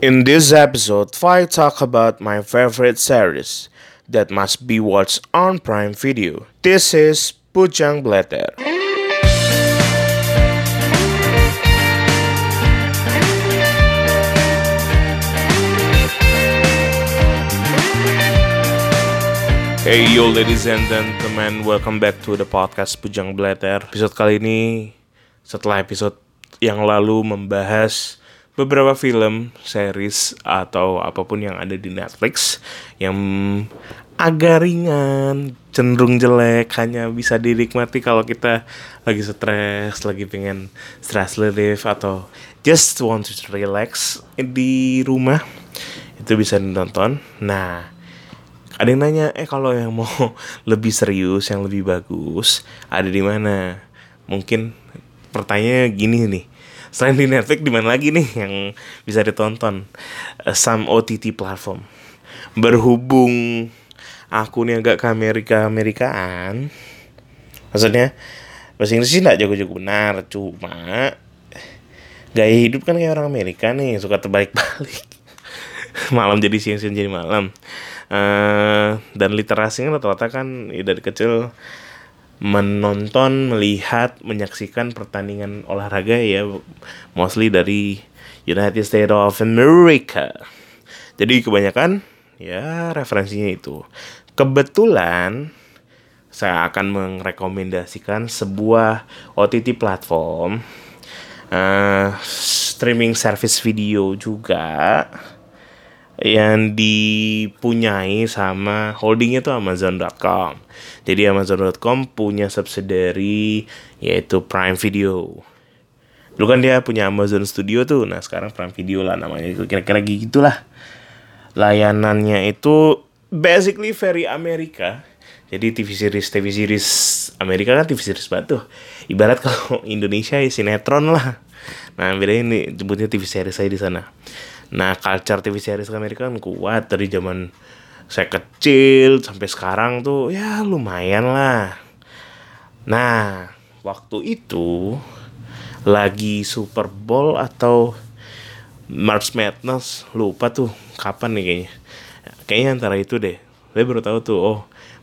In this episode, I talk about my favorite series that must be watched on Prime Video. This is Pujang Blatter. Hey yo ladies and gentlemen, welcome back to the podcast Pujang Blatter. Episode kali ini setelah episode yang lalu membahas beberapa film, series atau apa pun yang ada di Netflix yang agak ringan, cenderung jelek, hanya bisa dinikmati kalau kita lagi stres, lagi pengen stress relief atau just want to relax di rumah itu bisa ditonton. Nah, ada yang nanya, eh kalau yang mau lebih serius, yang lebih bagus, ada di mana? Mungkin pertanyaannya gini nih. Selain di Netflix, di mana lagi nih yang bisa ditonton? Uh, some OTT platform. Berhubung aku nih agak ke Amerika Amerikaan, maksudnya bahasa Inggris sih nggak jago-jago benar, cuma gaya hidup kan kayak orang Amerika nih suka terbalik-balik. malam jadi siang-siang jadi malam. Uh, dan literasinya rata-rata kan ya dari kecil menonton, melihat, menyaksikan pertandingan olahraga ya mostly dari United States of America. Jadi kebanyakan ya referensinya itu. Kebetulan saya akan merekomendasikan sebuah OTT platform uh, streaming service video juga yang dipunyai sama holdingnya tuh Amazon.com. Jadi Amazon.com punya subsidiary yaitu Prime Video. Dulu kan dia punya Amazon Studio tuh, nah sekarang Prime Video lah namanya. Kira-kira gitulah. Layanannya itu basically very Amerika. Jadi TV series TV series Amerika kan TV series batu. Ibarat kalau Indonesia ya sinetron lah. Nah bedanya ini sebutnya TV series saya di sana. Nah, culture TV series Amerika kan kuat dari zaman saya kecil sampai sekarang tuh ya lumayan lah. Nah, waktu itu lagi Super Bowl atau March Madness lupa tuh kapan nih kayaknya. Kayaknya antara itu deh. Saya baru tahu tuh oh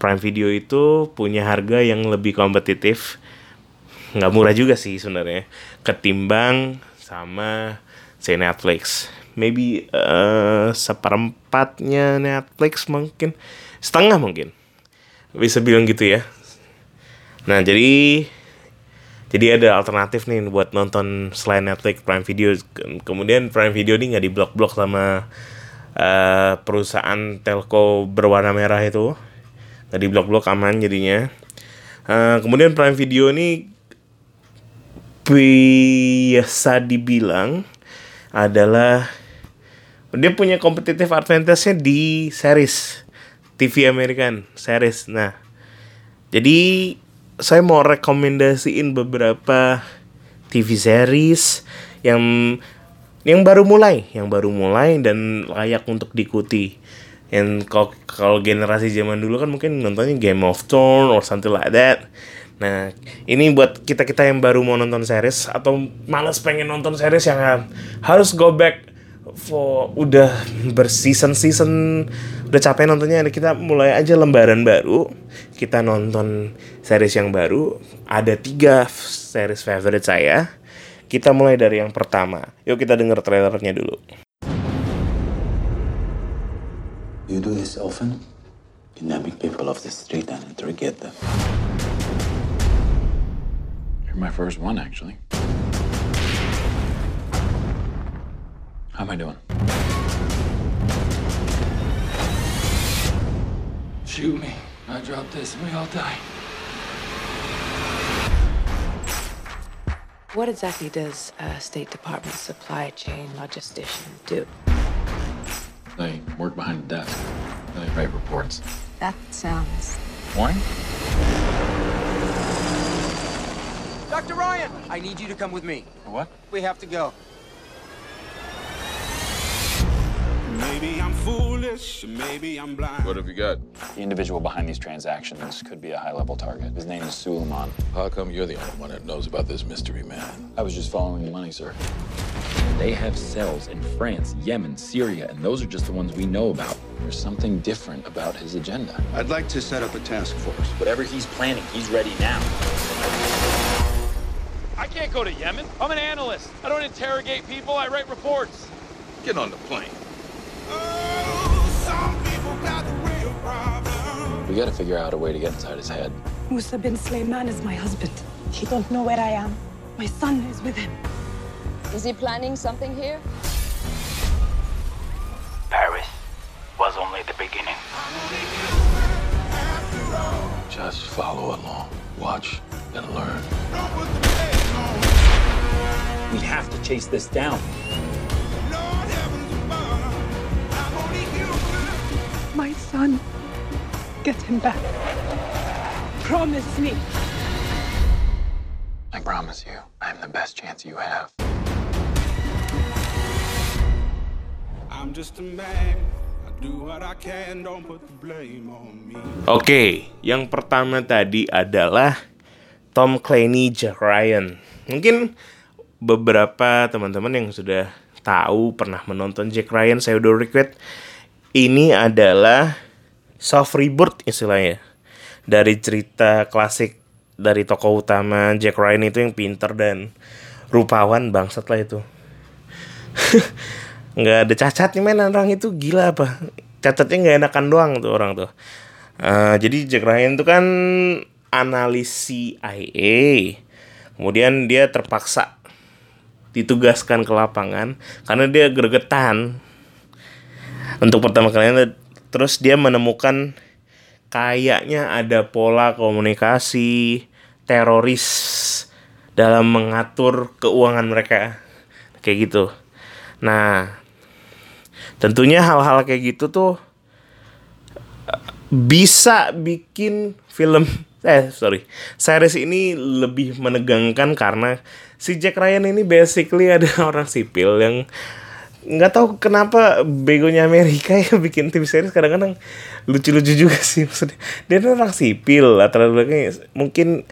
Prime Video itu punya harga yang lebih kompetitif. Nggak murah juga sih sebenarnya ketimbang sama si Netflix maybe uh, seperempatnya Netflix mungkin. Setengah mungkin. Bisa bilang gitu ya. Nah jadi jadi ada alternatif nih buat nonton selain Netflix Prime Video. Kemudian Prime Video ini nggak diblok-blok sama uh, perusahaan telco berwarna merah itu. Nggak diblok-blok aman jadinya. Uh, kemudian Prime Video ini biasa dibilang adalah dia punya competitive advantage-nya di series TV American series. Nah, jadi saya mau rekomendasiin beberapa TV series yang yang baru mulai, yang baru mulai dan layak untuk diikuti. Yang kalau generasi zaman dulu kan mungkin nontonnya Game of Thrones or something like that. Nah, ini buat kita-kita yang baru mau nonton series atau malas pengen nonton series yang harus go back for udah berseason season udah capek nontonnya kita mulai aja lembaran baru kita nonton series yang baru ada tiga series favorite saya kita mulai dari yang pertama yuk kita denger trailernya dulu You do this often? Kidnapping people off the street and interrogate them. You're my first one, actually. How am I doing? Shoot me. I drop this and we all die. What exactly does a State Department supply chain logistician do? They work behind the desk. They write reports. That sounds. Boring? Dr. Ryan, I need you to come with me. What? We have to go. Maybe I'm foolish, maybe I'm blind. What have you got? The individual behind these transactions could be a high level target. His name is Suleiman. How come you're the only one that knows about this mystery man? I was just following the money, sir. They have cells in France, Yemen, Syria, and those are just the ones we know about. There's something different about his agenda. I'd like to set up a task force. Whatever he's planning, he's ready now. I can't go to Yemen. I'm an analyst. I don't interrogate people, I write reports. Get on the plane. We gotta figure out a way to get inside his head. Musa bin Sleiman is my husband. He don't know where I am. My son is with him. Is he planning something here? Paris was only the beginning. Just follow along. Watch and learn. We have to chase this down. My son. Get him back. Promise me. I promise you, I'm the best chance you have. I'm just a man. I do what I can, don't put the blame on me. Oke, yang pertama tadi adalah Tom Claney Jack Ryan. Mungkin beberapa teman-teman yang sudah tahu pernah menonton Jack Ryan, saya udah request. Ini adalah soft reboot istilahnya. Dari cerita klasik dari tokoh utama Jack Ryan itu yang pinter dan rupawan bangsat lah itu. nggak ada cacatnya men orang itu gila apa? Cacatnya nggak enakan doang tuh orang tuh. Uh, jadi Jack Ryan tuh kan analis CIA kemudian dia terpaksa ditugaskan ke lapangan karena dia gregetan. Untuk pertama kalinya terus dia menemukan kayaknya ada pola komunikasi teroris dalam mengatur keuangan mereka. Kayak gitu. Nah tentunya hal-hal kayak gitu tuh bisa bikin film eh sorry series ini lebih menegangkan karena si Jack Ryan ini basically ada orang sipil yang nggak tahu kenapa begonya Amerika ya bikin tim series kadang-kadang lucu-lucu juga sih maksudnya. Dia orang sipil latar belakangnya mungkin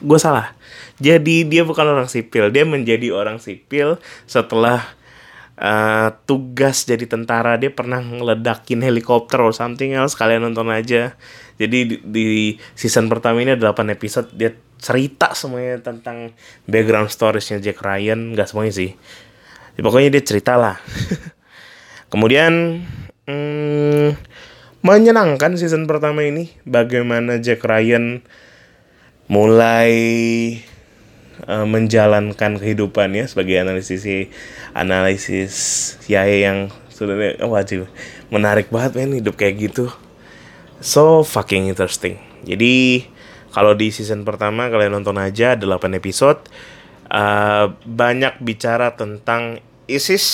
gue salah. Jadi dia bukan orang sipil dia menjadi orang sipil setelah uh, tugas jadi tentara. Dia pernah ngeledakin helikopter or something else kalian nonton aja. Jadi di, di season pertama ini ada 8 episode dia cerita semuanya tentang background storiesnya Jack Ryan. Nggak semuanya sih ya, pokoknya dia cerita lah. Kemudian hmm, menyenangkan season pertama ini. Bagaimana Jack Ryan mulai uh, menjalankan kehidupannya sebagai analisis analisis CIA yang sudah oh, wajib. Menarik banget men hidup kayak gitu. So fucking interesting. Jadi kalau di season pertama kalian nonton aja ada 8 episode. Uh, banyak bicara tentang ISIS.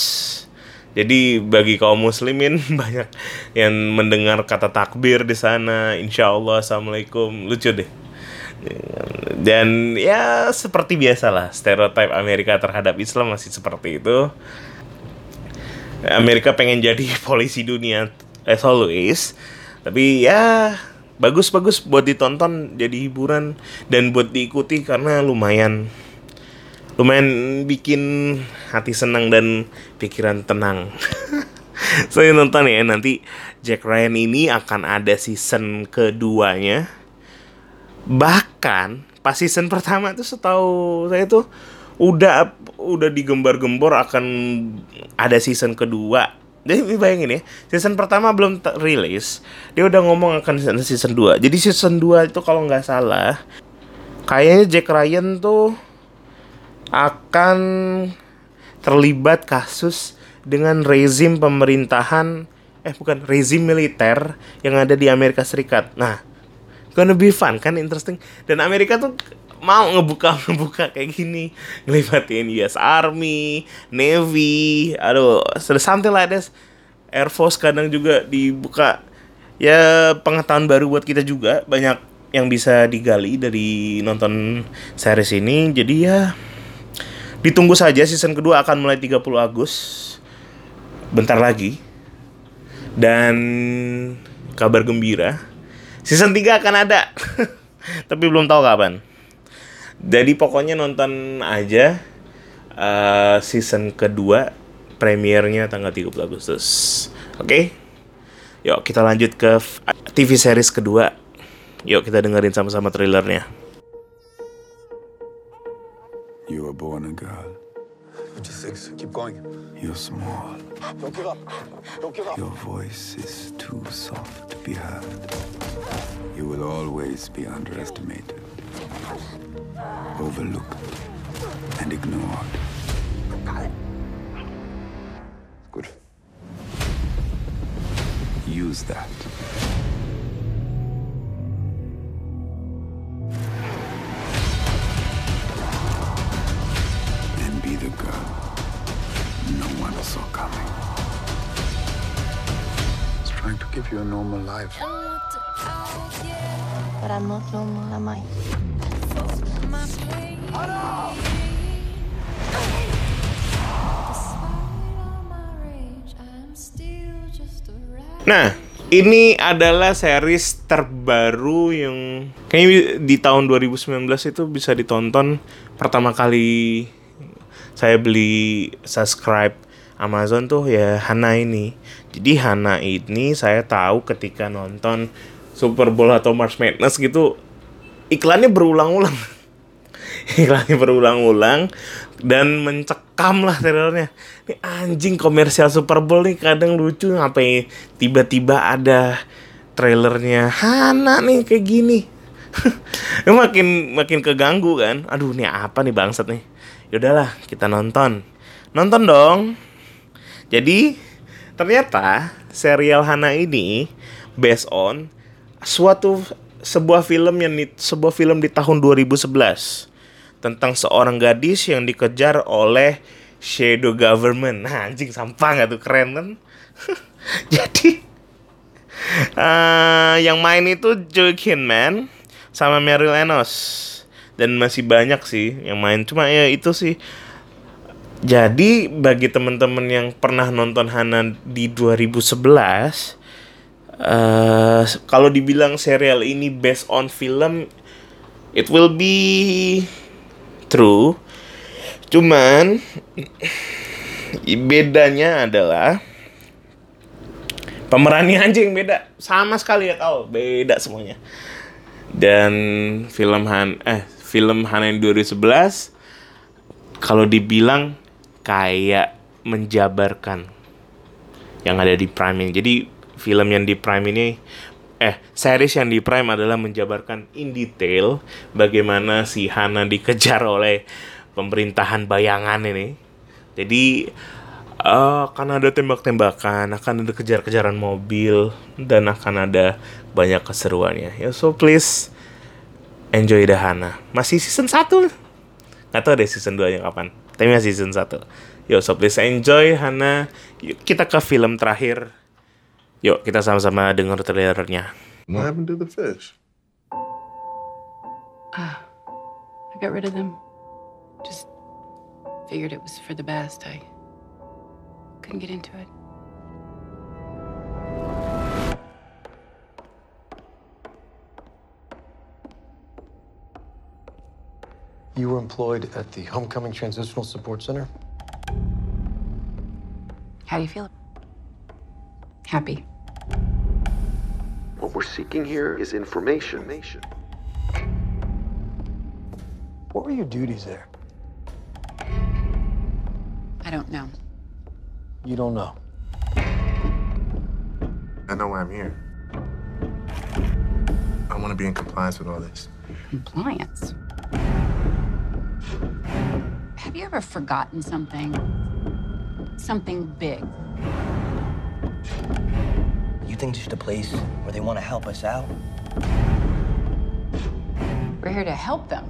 Jadi bagi kaum muslimin banyak yang mendengar kata takbir di sana. Insya Allah assalamualaikum. Lucu deh. Dan ya seperti biasa lah. Stereotip Amerika terhadap Islam masih seperti itu. Amerika pengen jadi polisi dunia as always tapi ya bagus-bagus buat ditonton jadi hiburan. Dan buat diikuti karena lumayan lumayan bikin hati senang dan pikiran tenang. Saya so, nonton ya nanti Jack Ryan ini akan ada season keduanya. Bahkan pas season pertama tuh setahu saya tuh udah udah digembar-gembor akan ada season kedua. Jadi bayangin ya season pertama belum rilis dia udah ngomong akan season 2 jadi season 2 itu kalau nggak salah kayaknya Jack Ryan tuh akan terlibat kasus dengan rezim pemerintahan eh bukan rezim militer yang ada di Amerika Serikat. Nah gonna be fun kan? Interesting. Dan Amerika tuh mau ngebuka ngebuka kayak gini. Ngelibatin US Army, Navy, aduh, something like this. Air Force kadang juga dibuka. Ya pengetahuan baru buat kita juga. Banyak yang bisa digali dari nonton series ini. Jadi ya ditunggu saja season kedua akan mulai 30 Agustus. bentar lagi. Dan kabar gembira, season 3 akan ada. Tapi belum tahu kapan. Jadi pokoknya nonton aja uh, season kedua premiernya tanggal 30 Agustus. Oke? Okay? Yuk kita lanjut ke TV series kedua. Yuk kita dengerin sama-sama trailernya. You were born a girl. What do you think? Keep going. You're small. Don't give up. Don't give up. Your voice is too soft to be heard. You will always be underestimated, overlooked, and ignored. Good. Use that. Trying to give you a normal life. But I'm not normal, am I? Nah, ini adalah series terbaru yang kayaknya di tahun 2019 itu bisa ditonton pertama kali saya beli subscribe Amazon tuh ya Hana ini. Jadi Hana ini saya tahu ketika nonton Super Bowl atau March Madness gitu iklannya berulang-ulang. iklannya berulang-ulang dan mencekam lah trailernya. Ini anjing komersial Super Bowl nih kadang lucu ngapain tiba-tiba ada trailernya Hana nih kayak gini. makin makin keganggu kan. Aduh nih apa nih bangsat nih. Yaudahlah kita nonton. Nonton dong. Jadi ternyata serial Hana ini based on suatu sebuah film yang sebuah film di tahun 2011 tentang seorang gadis yang dikejar oleh shadow government. Nah, anjing sampah nggak tuh keren kan? Jadi uh, yang main itu Joe Kinman sama Meryl Enos dan masih banyak sih yang main. Cuma ya itu sih. Jadi bagi teman-teman yang pernah nonton Hana di 2011 Uh, kalau dibilang serial ini based on film, it will be true. Cuman bedanya adalah pemerannya anjing beda, sama sekali ya tahu beda semuanya. Dan film Han eh film Han yang 2011 kalau dibilang kayak menjabarkan yang ada di Prime ini. Jadi film yang di Prime ini eh series yang di Prime adalah menjabarkan in detail bagaimana si Hana dikejar oleh pemerintahan bayangan ini. Jadi uh, akan ada tembak-tembakan, akan ada kejar-kejaran mobil dan akan ada banyak keseruannya. Ya so please enjoy the Hana. Masih season 1. Gak tau deh season 2 nya kapan. Tapi masih season 1. Yo so please enjoy Hana. Yuk kita ke film terakhir. Yuk kita sama-sama dengar trailernya. What happened to the fish? Ah, I got rid of them. Just figured it was for the best. I couldn't get into it. You were employed at the Homecoming Transitional Support Center? How do you feel? Happy. What we're seeking here is information. What were your duties there? I don't know. You don't know. I know why I'm here. I want to be in compliance with all this. Compliance? You ever forgotten something? Something big? You think this is the place where they want to help us out? We're here to help them.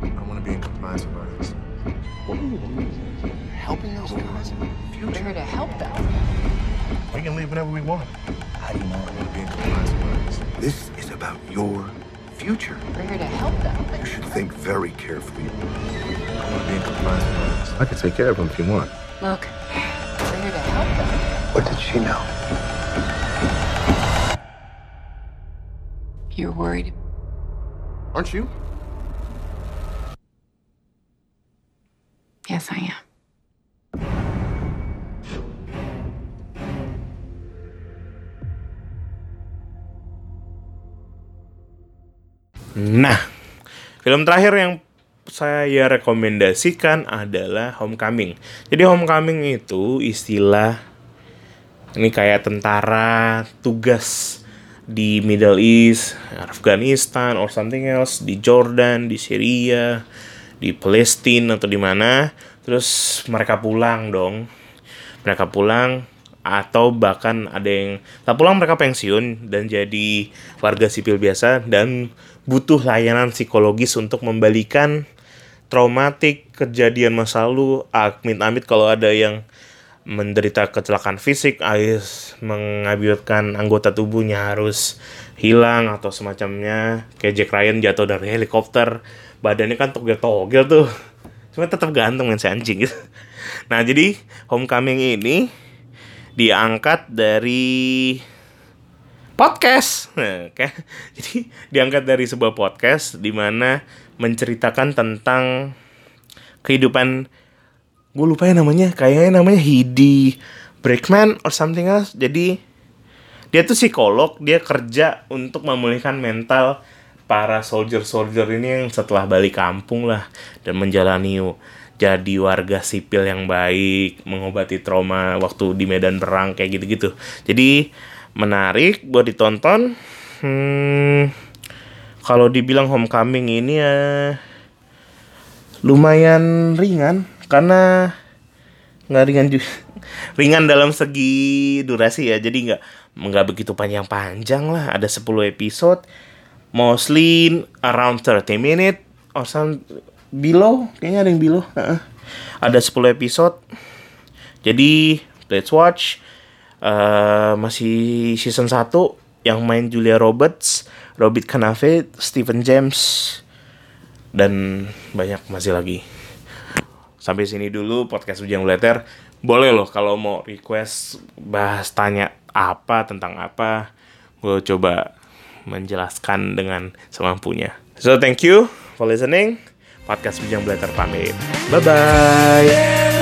I want to be in compliance with all this. What are you doing? Helping those guys? We're here to help them. We can leave whenever we want. How do you know? I want to be in compliance with all this. This is about your future. We're here to help them. You should think very carefully. I want to be in compliance with all this. I can take care of them if you want. Look, we're here to help them. What did she know? You're worried. Aren't you? Yes, I am. Nah, film terakhir yang saya rekomendasikan adalah Homecoming. Jadi Homecoming itu istilah ini kayak tentara tugas di Middle East, Afghanistan or something else, di Jordan, di Syria, di Palestina atau di mana. Terus mereka pulang dong. Mereka pulang atau bahkan ada yang tak pulang mereka pensiun dan jadi warga sipil biasa dan butuh layanan psikologis untuk membalikan traumatik kejadian masa lalu. Amit-amit kalau ada yang menderita kecelakaan fisik harus mengakibatkan anggota tubuhnya harus hilang atau semacamnya. Kayak Jack Ryan jatuh dari helikopter badannya kan togel-togel tuh. Cuma tetap gantung men si anjing. Gitu nah jadi Homecoming ini diangkat dari podcast. Nah, okay. Jadi diangkat dari sebuah podcast di mana menceritakan tentang kehidupan gue lupa ya namanya, kayaknya namanya Hidi Breakman or something else. Jadi dia tuh psikolog, dia kerja untuk memulihkan mental para soldier-soldier ini yang setelah balik kampung lah dan menjalani jadi warga sipil yang baik, mengobati trauma waktu di medan perang kayak gitu-gitu. Jadi menarik buat ditonton. Hmm, kalau dibilang Homecoming ini ya lumayan ringan karena nggak ringan juga ringan dalam segi durasi ya jadi nggak nggak begitu panjang-panjang lah ada 10 episode mostly around 30 minute or some below kayaknya ada yang below uh, ada 10 episode. Jadi let's watch. Uh, masih season 1 yang main Julia Roberts Robert Canafe Stephen James dan banyak masih lagi. Sampai sini dulu podcast Ujang Blatter boleh loh kalau mau request bahas tanya apa tentang apa gue coba menjelaskan dengan semampunya. So thank you for listening podcast Bijang Blatter pamit. Bye bye